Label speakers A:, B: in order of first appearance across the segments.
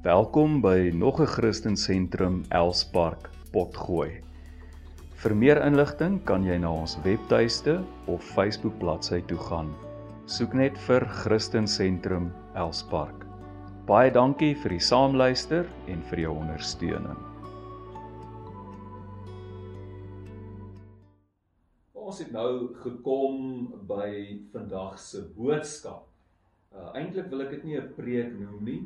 A: Welkom by nog 'n Christen Sentrum Elspark Potgooi. Vir meer inligting kan jy na ons webtuiste of Facebook bladsy toe gaan. Soek net vir Christen Sentrum Elspark. Baie dankie vir die saamluister en vir jou ondersteuning.
B: Ons het nou gekom by vandag se boodskap. Uh eintlik wil ek dit nie 'n preek noem nie.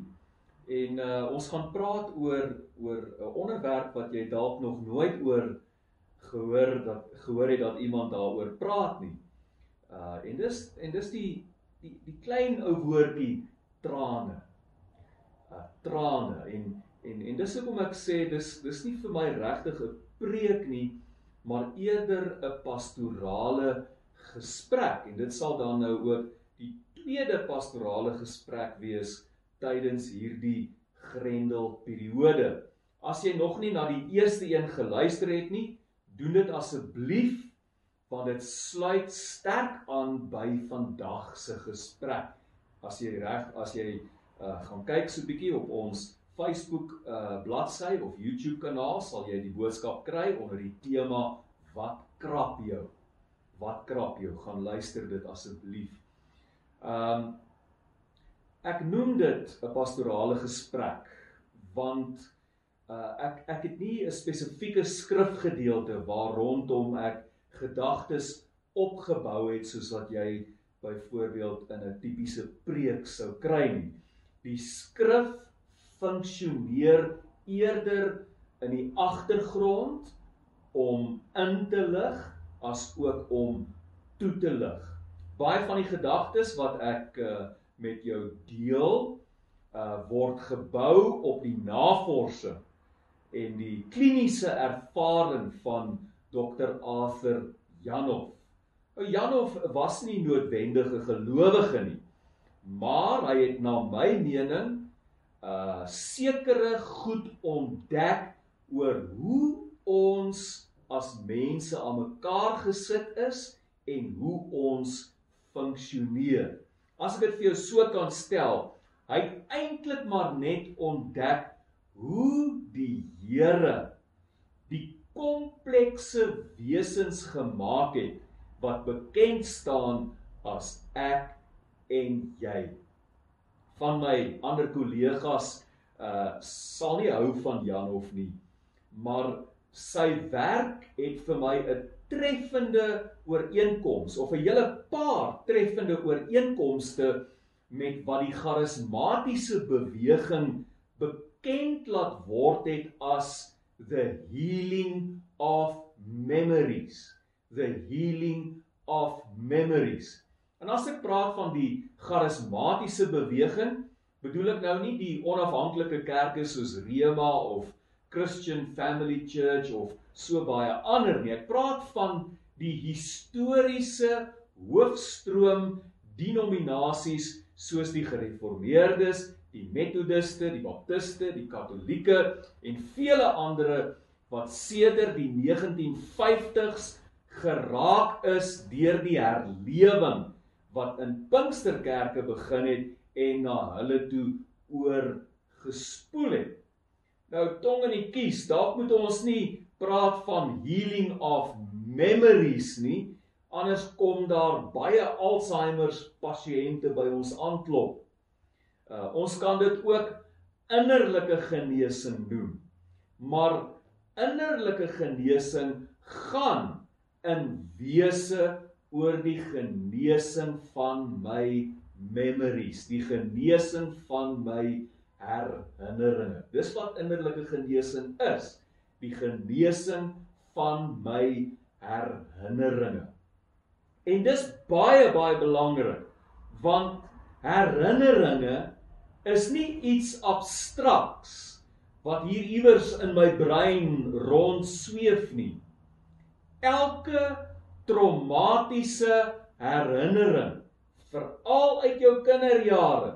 B: En uh ons gaan praat oor oor 'n onderwerp wat jy dalk nog nooit oor gehoor dat gehoor het dat iemand daaroor praat nie. Uh en dis en dis die die die klein ou woordjie trane. Uh trane en en en dis hoekom ek sê dis dis nie vir my regtig 'n preek nie, maar eerder 'n pastorale gesprek en dit sal dan nou ook tweede pastorale gesprek wees tydens hierdie grendelperiode. As jy nog nie na die eerste een geluister het nie, doen dit asseblief want dit sluit sterk aan by vandag se gesprek. As jy reg, as jy uh, gaan kyk so 'n bietjie op ons Facebook uh bladsy of YouTube kanaal, sal jy die boodskap kry onder die tema wat krap jou. Wat krap jou? Gaan luister dit asseblief. Ehm um, ek noem dit 'n pastorale gesprek want uh, ek ek het nie 'n spesifieke skrifgedeelte waar rondom ek gedagtes opgebou het soos wat jy byvoorbeeld in 'n tipiese preek sou kry nie. Die skrif funksioneer eerder in die agtergrond om in te lig as ook om toe te lig baie van die gedagtes wat ek uh, met jou deel uh word gebou op die navorsing en die kliniese ervaring van Dr Arthur Janov. Ou Janov was nie noodwendig 'n gelowige nie, maar hy het na my mening uh sekere goed ontdek oor hoe ons as mense aan mekaar gesit is en hoe ons funksioneer. As ek dit vir jou so kan stel, hy het eintlik maar net ontdek hoe die Here die komplekse wesens gemaak het wat bekend staan as ek en jy. Van my ander kollegas uh sal nie hou van Jan of nie, maar sy werk het vir my 'n treffende ooreenkoms of 'n hele paar treffende ooreenkomste met wat die charismatiese beweging bekend laat word het as the healing of memories. The healing of memories. En as ek praat van die charismatiese beweging bedoel ek nou nie die onafhanklike kerke soos Rema of Christian Family Church of so baie ander nie. Ek praat van die historiese hoofstroom denominasies soos die gereformeerdes, die metodiste, die baptiste, die katolieke en vele ander wat sedert die 1950s geraak is deur die herlewing wat in Pinksterkerke begin het en na hulle toe oorgespoel het. Nou tong in die kies, dalk moet ons nie praat van healing of memories nie. Anders kom daar baie Alzheimer's pasiënte by ons aanklop. Uh ons kan dit ook innerlike genesing noem. Maar innerlike genesing gaan in wese oor die genesing van my memories, die genesing van my herinneringe. Dis wat innerlike genesing is, die genesing van my herinneringe. En dis baie baie belangrik want herinneringe is nie iets abstraks wat hier iewers in my brein rond sweef nie. Elke traumatiese herinnering, veral uit jou kinderjare,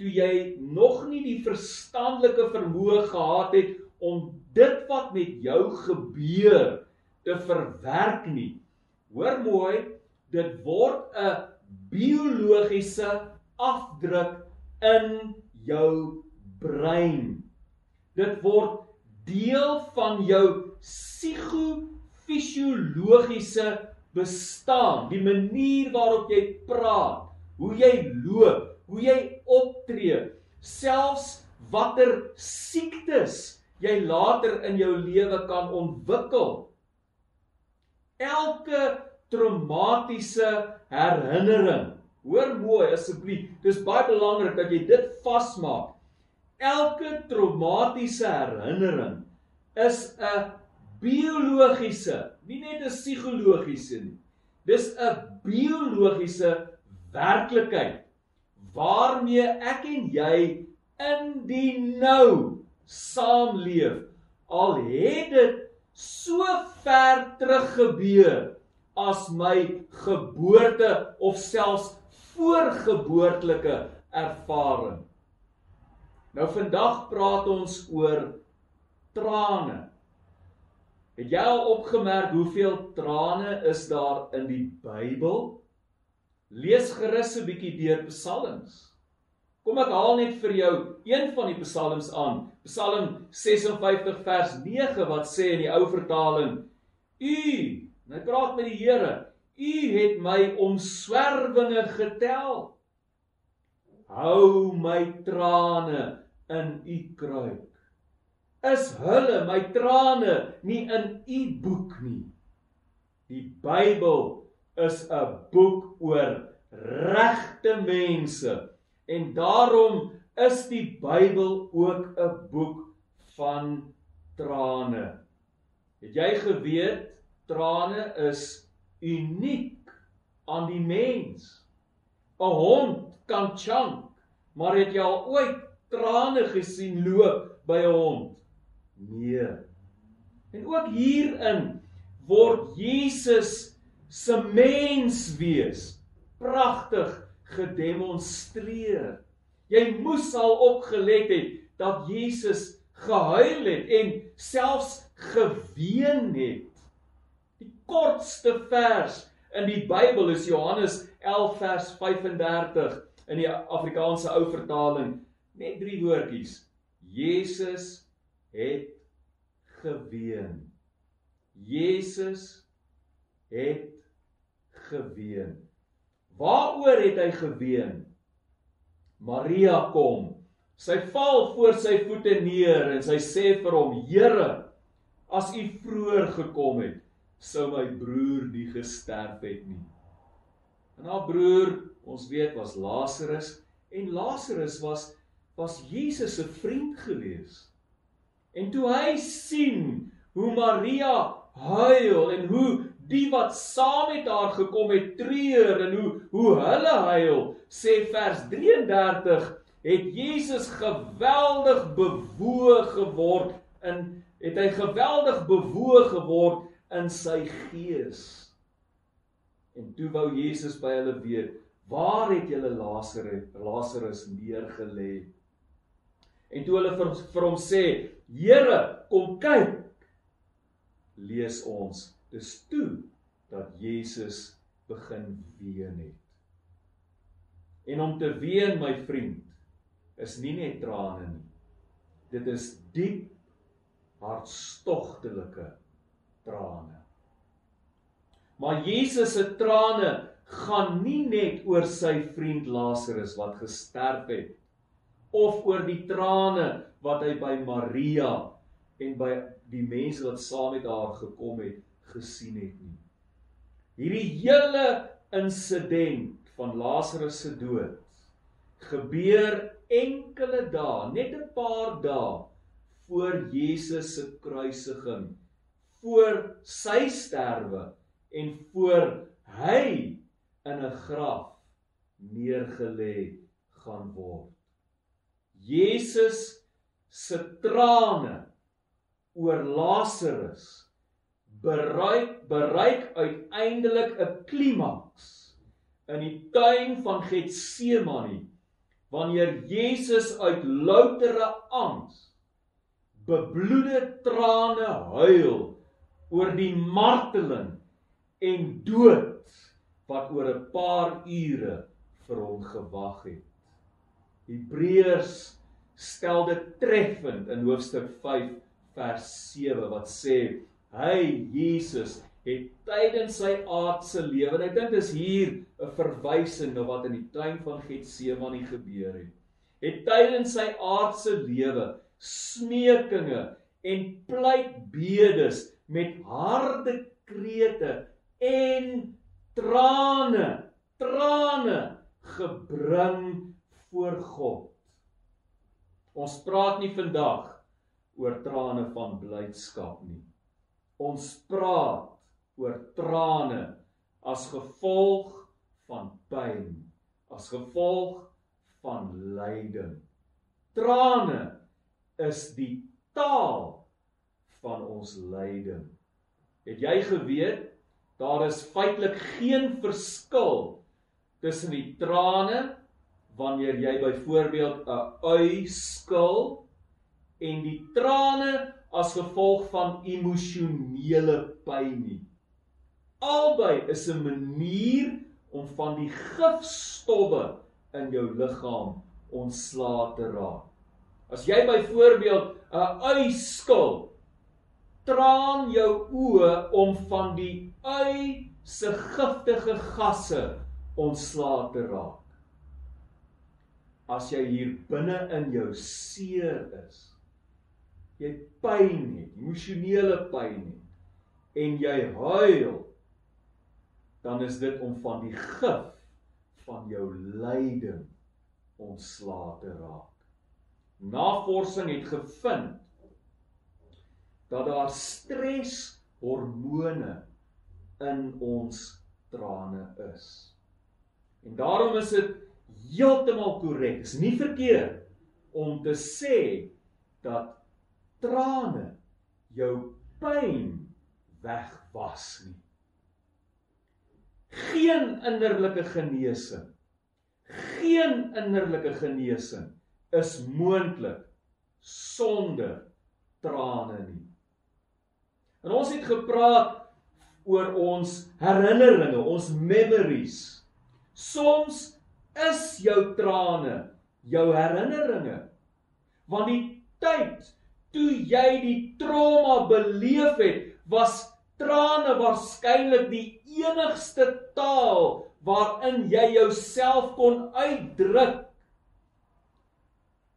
B: toe jy nog nie die verstandelike vermoë gehad het om dit wat met jou gebeur te verwerk nie. Hoor mooi, dit word 'n biologiese afdruk in jou brein. Dit word deel van jou psigofisiologiese bestaan, die manier waarop jy praat, hoe jy loop, hoe jy optree, selfs watter siektes jy later in jou lewe kan ontwikkel. Elke traumatiese herinnering. Hoor mooi asseblief. Dis baie belangrik dat jy dit vasmaak. Elke traumatiese herinnering is 'n biologiese, nie net 'n psigologiese nie. Dis 'n biologiese werklikheid waarmee ek en jy in die nou saamleef. Al het dit so ver terug gebeur as my geboorte of selfs voorgeboortelike ervaring. Nou vandag praat ons oor trane. Het jy al opgemerk hoeveel trane is daar in die Bybel? Lees gerus 'n bietjie deur Psalms. Kom ek haal net vir jou een van die psalms aan. Psalm 56 vers 9 wat sê in die ou vertaling: U, hy praat met die Here, U het my omswervinge getel. Hou my trane in U kruik. Is hulle my trane nie in U boek nie? Die Bybel is 'n boek oor regte mense En daarom is die Bybel ook 'n boek van trane. Het jy geweet trane is uniek aan die mens? 'n Hond kan chunk, maar het jy al ooit trane gesien loop by 'n hond? Nee. En ook hierin word Jesus se menswees pragtig gedemonstreer. Jy moes al opgelet het dat Jesus gehuil het en selfs geween het. Die kortste vers in die Bybel is Johannes 11 vers 35 in die Afrikaanse ou vertaling, net drie woordjies. Jesus het geween. Jesus het geween. Waaroor het hy geween? Maria kom. Sy val voor sy voete neer en sy sê vir hom: "Here, as U vroeër gekom het, sou my broer nie gesterf het nie." En haar broer, ons weet, was Lazarus en Lazarus was was Jesus se vriend gewees. En toe hy sien hoe Maria huil en hoe die wat saam met haar gekom het treur en hoe hoe hulle huil sê vers 33 het Jesus geweldig bewoog geword in het hy geweldig bewoog geword in sy gees. En toe wou Jesus by hulle weet waar het julle Lazarus Lazarus neergelê? En toe hulle vir, vir hom sê Here kom kyk lees ons Dis toe dat Jesus begin ween het. En om te ween, my vriend, is nie net trane nie. Dit is diep hartstogtelike trane. Maar Jesus se trane gaan nie net oor sy vriend Lazarus wat gesterf het of oor die trane wat hy by Maria en by die mense wat saam met haar gekom het gesien het nie. Hierdie hele insident van Lazarus se dood gebeur enkele dae, net 'n paar dae voor Jesus se kruisiging, voor sy sterwe en voor hy in 'n graf neergelê gaan word. Jesus se trane oor Lazarus bereik bereik uiteindelik 'n klimaks in die tuin van Getsemane wanneer Jesus uit loutere angs bebloede trane huil oor die marteling en dood wat oor 'n paar ure vir hom gewag het. Hebreërs stel dit treffend in hoofstuk 5 vers 7 wat sê hy Jesus het tydens sy aardse lewe en ek dink dis hier 'n verwysing na wat in die tuin van Getsemane gebeur het. Het tydens sy aardse lewe smeekinge en pleitbedes met harde krete en trane, trane gebring voor God. Ons praat nie vandag oor trane van blydskap nie. Ons praat oor trane as gevolg van pyn, as gevolg van lyding. Trane is die taal van ons lyding. Het jy geweet daar is feitelik geen verskil tussen die trane wanneer jy byvoorbeeld 'n ui skil en die trane as gevolg van emosionele pyn nie. Albei is 'n manier om van die gifstowwe in jou liggaam ontslae te raak. As jy byvoorbeeld 'n ui skil, traan jou oë om van die ui se giftige gasse ontslae te raak as jy hier binne in jou seer is. Jy pyn het, emosionele pyn het en jy huil, dan is dit om van die gif van jou lyding ontslae te raak. Navorsing het gevind dat daar streshormone in ons trane is. En daarom is dit heeltemal korrek. Is nie verkeerd om te sê dat trane jou pyn wegwas nie. Geen innerlike genesing. Geen innerlike genesing is moontlik sonder trane nie. En ons het gepraat oor ons herinneringe, ons memories. Soms is jou trane jou herinneringe. Want die tyd toe jy die trauma beleef het, was trane waarskynlik die enigste taal waarin jy jouself kon uitdruk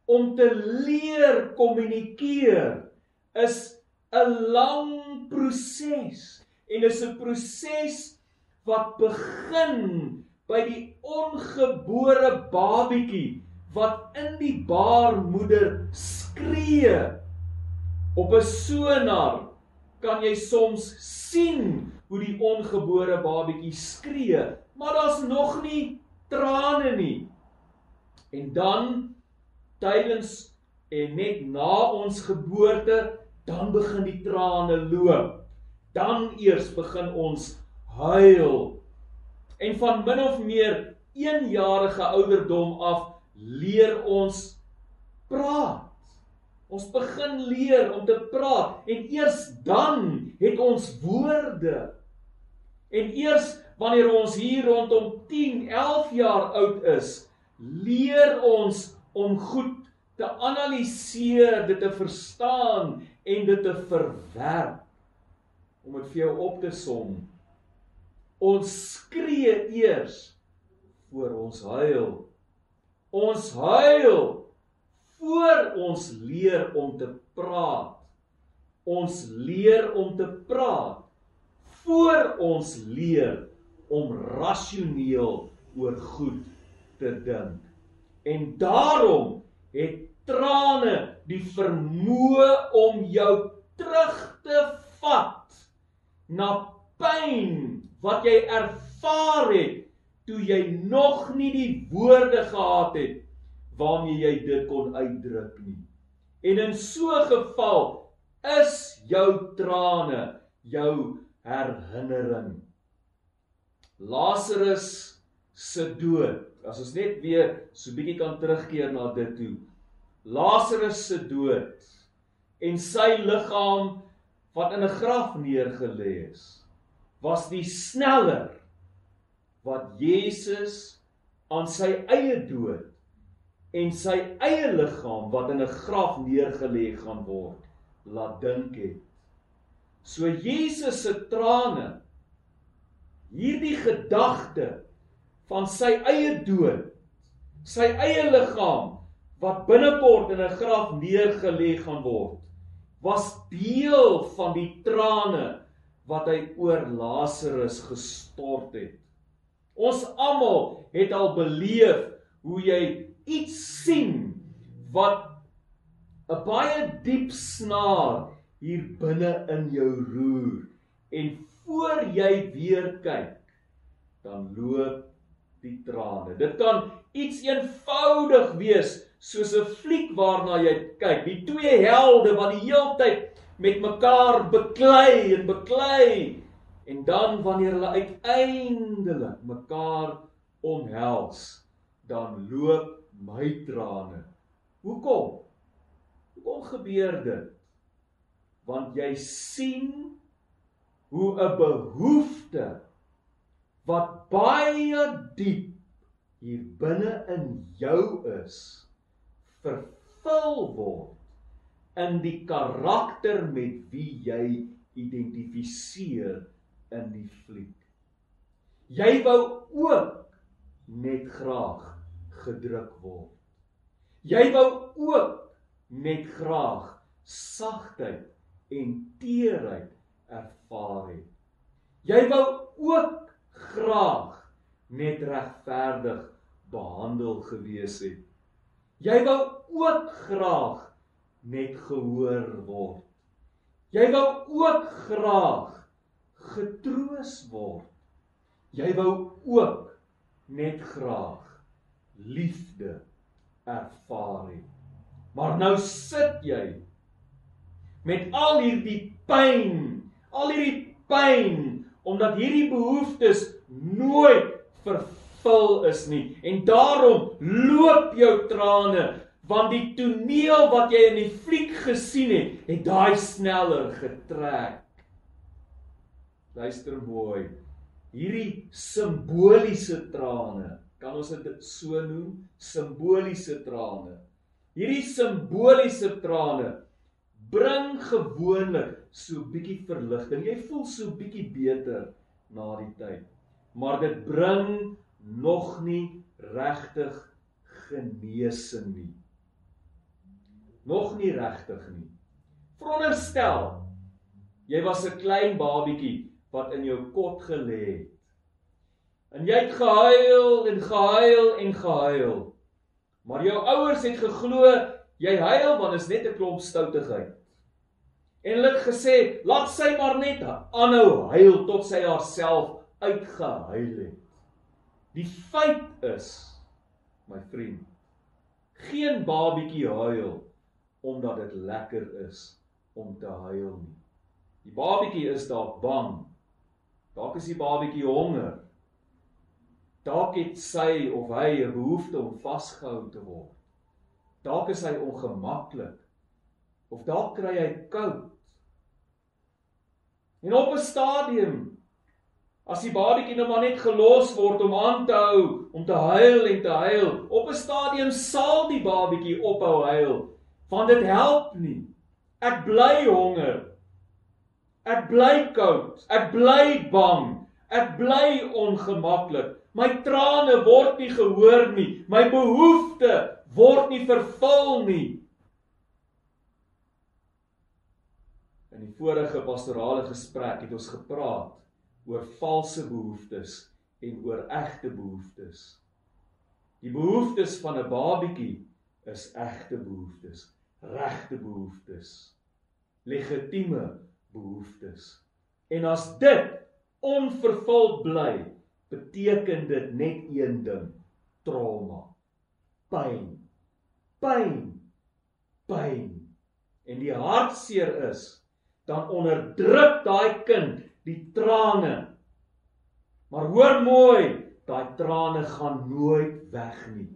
B: om te leer kommunikeer is 'n lang proses en is 'n proses wat begin by die ongebore babietjie wat in die baarmoeder skree op 'n sonar kan jy soms sien hoe die ongebore babietjie skree maar daar's nog nie trane nie. En dan tydens en net na ons geboorte dan begin die trane loop. Dan eers begin ons huil. En van min of meer 1 jarige ouderdom af leer ons praat. Ons begin leer om te praat en eers dan het ons woorde. En eers wanneer ons hier rondom 10, 11 jaar oud is, leer ons om goed te analiseer, dit te verstaan en dit te verwerk. Om dit vir jou op te som, Ons skree eers voor ons huil. Ons huil voor ons leer om te praat. Ons leer om te praat voor ons leer om rasioneel oor goed te dink. En daarom het trane die vermoë om jou terug te vat na pyn wat jy ervaar het toe jy nog nie die woorde gehad het waarmee jy dit kon uitdruk nie. En in so 'n geval is jou trane jou herinnering. Lazarus se dood. As ons net weer so bietjie kan terugkeer na dit toe. Lazarus se dood en sy liggaam wat in 'n graf neergelê is was die sneller wat Jesus aan sy eie dood en sy eie liggaam wat in 'n graf neergelê gaan word laat dink het. So Jesus se trane hierdie gedagte van sy eie dood, sy eie liggaam wat binnekort in 'n graf neergelê gaan word, was deel van die trane wat hy oor Lazarus gestort het. Ons almal het al beleef hoe jy iets sien wat 'n baie diep snaar hier binne in jou roer en voor jy weer kyk dan loop die trane. Dit kan iets eenvoudig wees soos 'n fliek waarna jy kyk. Die twee helde wat die heeltyd met mekaar beklei en beklei en dan wanneer hulle uiteindelik mekaar omhels, dan loop my trane. Hoekom? Hoekom gebeur dit? Want jy sien hoe 'n behoefte wat baie diep hier binne in jou is vervul word in die karakter met wie jy identifiseer in die fliek. Jy wou ook net graag gedruk word. Jy wou ook net graag sagtheid en teerheid ervaar het. Jy wou ook graag net regverdig behandel gewees het. Jy wou ook graag net gehoor word. Jy wou ook graag getroos word. Jy wou ook net graag liefde ervaar het. Maar nou sit jy met al hierdie pyn, al hierdie pyn omdat hierdie behoeftes nooit vervul is nie en daarom loop jou trane want die toneel wat jy in die fliek gesien het, het daai sneller getrek. Luister mooi. Hierdie simboliese trane, kan ons dit so noem, simboliese trane. Hierdie simboliese trane bring gewoonlik so bietjie verligting. Jy voel so bietjie beter na die tyd. Maar dit bring nog nie regtig genesing nie. Nog nie regtig nie. Veronderstel jy was 'n klein babietjie wat in jou kot gelê het. En jy het gehuil en gehuil en gehuil. Maar jou ouers het geglo jy huil want is net 'n klomp stoutigheid. En hulle het gesê, laat sy maar net aanhou huil tot sy haarself uitgehuil het. Die feit is, my vriend, geen babietjie huil omdat dit lekker is om te huil nie. Die babietjie is dalk bang. Dalk is die babietjie honger. Dalk het sy of hy 'n behoefte om vasgehou te word. Dalk is hy ongemaklik of dalk kry hy koud. En op 'n stadium as die babietjie nou maar net gelos word om aan te hou, om te huil en te huil, op 'n stadium sal die babietjie ophou huil, want dit help nie. Ek bly honger. Ek bly koud. Ek bly bang. Ek bly ongemaklik. My trane word nie gehoor nie. My behoefte word nie vervul nie. In die vorige pastorale gesprek het ons gepraat oor valse behoeftes en oor egte behoeftes. Die behoeftes van 'n babietjie is egte behoeftes, regte behoeftes, legitieme behoeftes. En as dit onvervuld bly, beteken dit net een ding: trauma. Pyn. Pyn. Pyn. En die hartseer is dan onderdruk daai kind die trane. Maar hoor mooi, daai trane gaan nooit weg nie.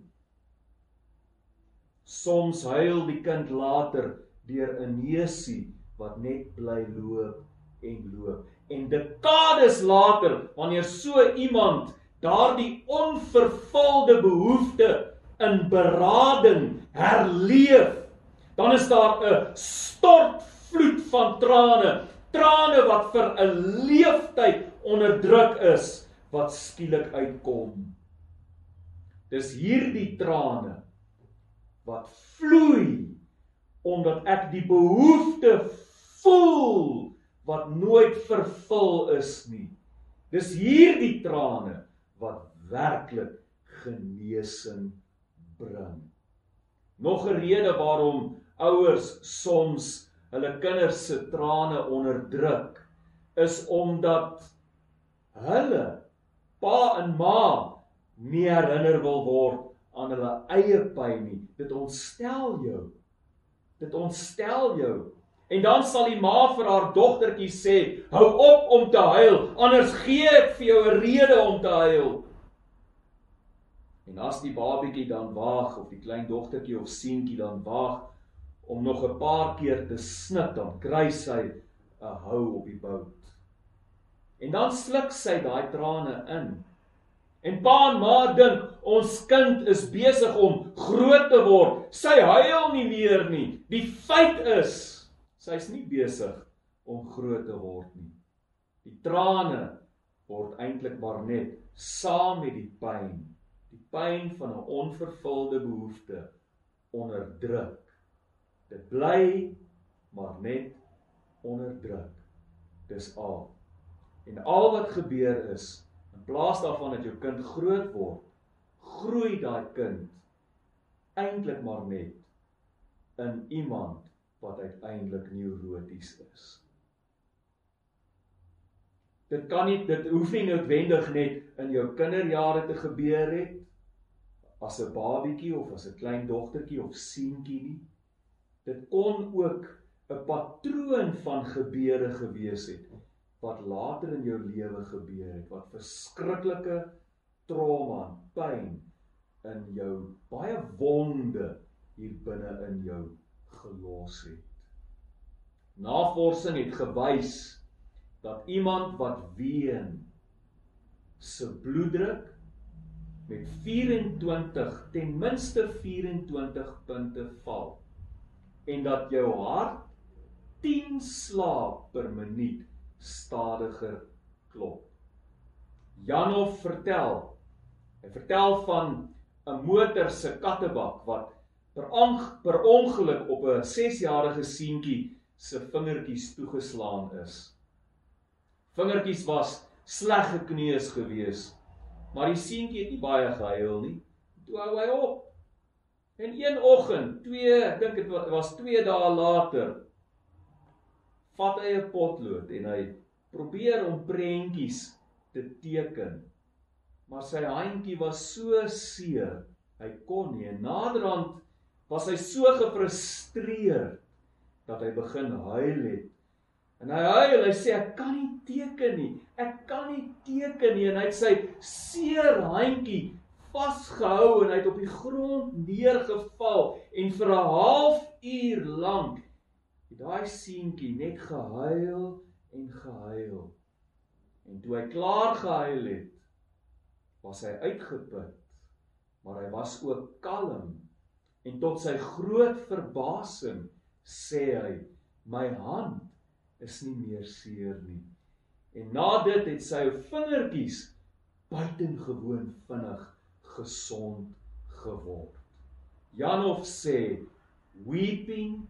B: Soms huil die kind later deur 'n neusie wat net bly loop en loop en dekades later wanneer so iemand daardie onvervulde behoefte in berading herleef, dan is daar 'n stortvloed van trane, trane wat vir 'n leeftyd onderdruk is wat skielik uitkom. Dis hierdie trane wat vloei omdat ek die behoefte voel wat nooit vervul is nie. Dis hierdie trane wat werklik genesing bring. Nog 'n rede waarom ouers soms hulle kinders se trane onderdruk is omdat hulle pa en ma nie herinner wil word aan hulle eie pyn nie. Dit ontstel jou. Dit ontstel jou. En dan sal die ma vir haar dogtertjie sê: "Hou op om te huil, anders gee ek vir jou 'n rede om te huil." En as die babietjie dan waag of die klein dogtertjie of seentjie dan waag om nog 'n paar keer te snik, dan kry sy 'n hou op die bout. En dan sluk sy daai trane in. En pa en ma dink ons kind is besig om groot te word. Sy huil nie meer nie. Die feit is Sy's nie besig om groot te word nie. Die trane word eintlik maar net saam met die pyn, die pyn van 'n onvervulde behoefte onderdruk. Dit bly maar net onderdruk. Dis al. En al wat gebeur is, in plaas daarvan dat jou kind groot word, groei daai kind eintlik maar net in iemand wat uiteindelik neuroties is. Dit kan nie dit hoef nie noodwendig net in jou kinderjare te gebeur het as 'n babietjie of as 'n klein dogtertjie of seentjie nie. Dit kon ook 'n patroon van gebeure gewees het wat later in jou lewe gebeur het wat verskriklike trauma en pyn in jou baie wonde hier binne in jou gelos het. Navorsing het gewys dat iemand wat ween se bloeddruk met 24 ten minste 24 punte val en dat jou hart 10 slae per minuut stadiger klop. Janov vertel. Hy vertel van 'n motor se kattebak wat per, per ongeluk op 'n 6-jarige seentjie se vingertjies toegeslaan is. Vingertjies was sleg gekneus gewees, maar die seentjie het nie baie gehuil nie. Toe hou hy op. En een oggend, twee, ek dink dit was 2 dae later, vat hy 'n potlood en hy probeer om prentjies te teken. Maar sy handjie was so seer, hy kon nie. Naderhand was hy so gefrustreerd dat hy begin huil het. En hy huil, hy sê ek kan nie teken nie. Ek kan nie teken nie en hy het sy seer handjie vasgehou en hy het op die grond neergeval en vir 'n halfuur lank het daai seentjie net gehuil en gehuil. En toe hy klaar gehuil het, was hy uitgeput, maar hy was ook kalm En tot sy groot verbasing sê hy: "My hand is nie meer seer nie." En na dit het sy vingertjies buitengewoon vinnig gesond geword. Janov sê: "Weeping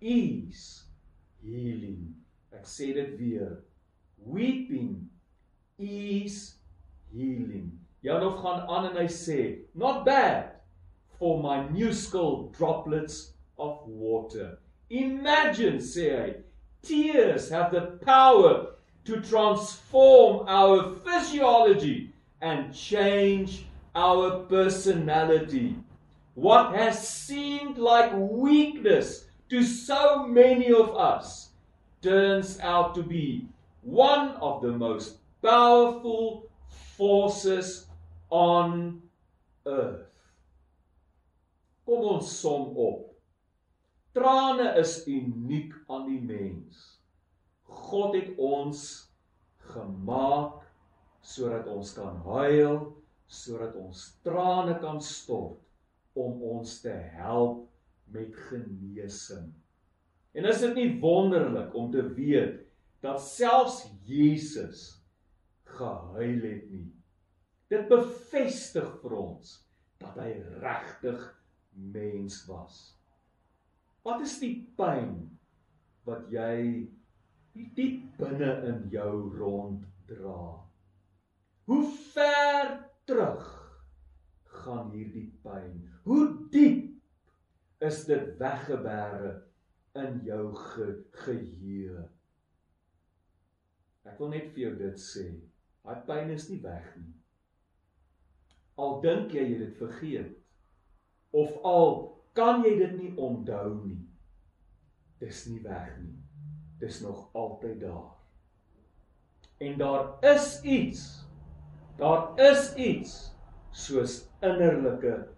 B: is healing." Ek sê dit weer. Weeping is healing. Janov gaan aan en hy sê: "Not bad." For minuscule droplets of water. Imagine, say, tears have the power to transform our physiology and change our personality. What has seemed like weakness to so many of us turns out to be one of the most powerful forces on earth. Kom ons som op. Trane is uniek aan die mens. God het ons gemaak sodat ons kan huil, sodat ons trane kan stort, om ons te help met genesing. En is dit nie wonderlik om te weet dat selfs Jesus gehuil het nie. Dit bevestig vir ons dat hy regtig mens was. Wat is die pyn wat jy diep binne in jou ronddra? Hoe ver terug gaan hierdie pyn? Hoe diep is dit weggebêre in jou ge geheue? Ek wil net vir jou dit sê. Daai pyn is nie weg nie. Al dink jy jy dit vergeet of al kan jy dit nie onthou nie. Dis nie weg nie. Dis nog altyd daar. En daar is iets. Daar is iets soos innerlike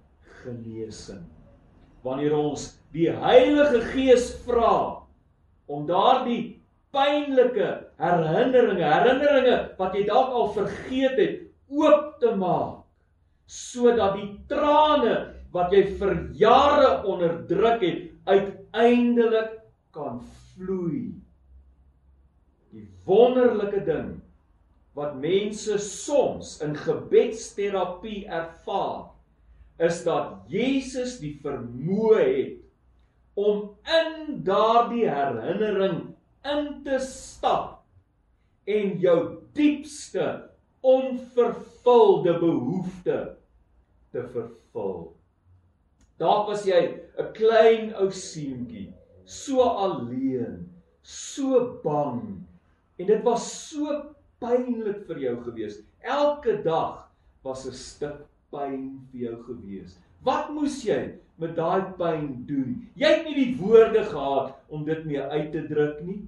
B: genesing. Wanneer ons die Heilige Gees vra om daardie pynlike herinneringe, herinneringe wat jy dalk al vergeet het, oop te maak sodat die trane wat jy vir jare onderdruk het, uiteindelik kan vloei. Die wonderlike ding wat mense soms in gebedsterapie ervaar, is dat Jesus die vermoë het om in daardie herinnering in te stap en jou diepste onvervulde behoefte te vervul. Daar was jy 'n klein ou seentjie, so alleen, so bang en dit was so pynlik vir jou gewees. Elke dag was 'n stuk pyn vir jou gewees. Wat moes jy met daai pyn doen? Jy het nie die woorde gehad om dit mee uit te druk nie.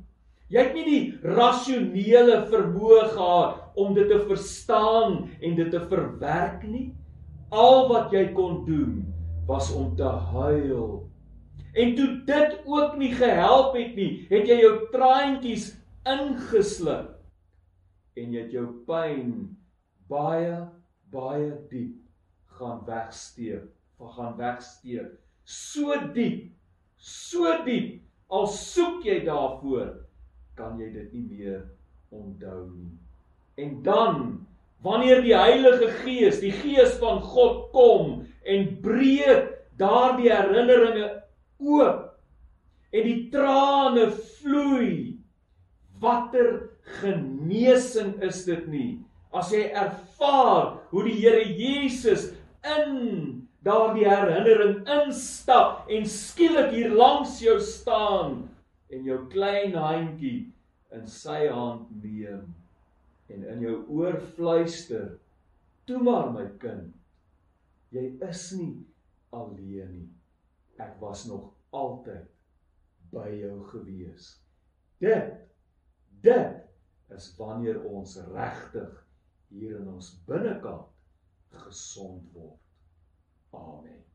B: Jy het nie die rasionele vermoë gehad om dit te verstaan en dit te verwerk nie. Al wat jy kon doen was om te huil. En toe dit ook nie gehelp het nie, het jy jou traantjies ingesluk en jy het jou pyn baie baie diep gaan wegsteek, gaan wegsteek. So diep, so diep al soek jy daarvoor kan jy dit nie meer onthou nie. En dan wanneer die Heilige Gees, die Gees van God kom en breek daardie herinneringe oop. En die trane vloei, watter genesing is dit nie? As jy ervaar hoe die Here Jesus in daardie herinnering instap en skielik hier langs jou staan en jou klein handjie in sy hand neem en in jou oor fluister toe maar my kind jy is nie alleen nie. Ek was nog altyd by jou gewees. Dit dit is wanneer ons regtig hier in ons binnekant gesond word. Amen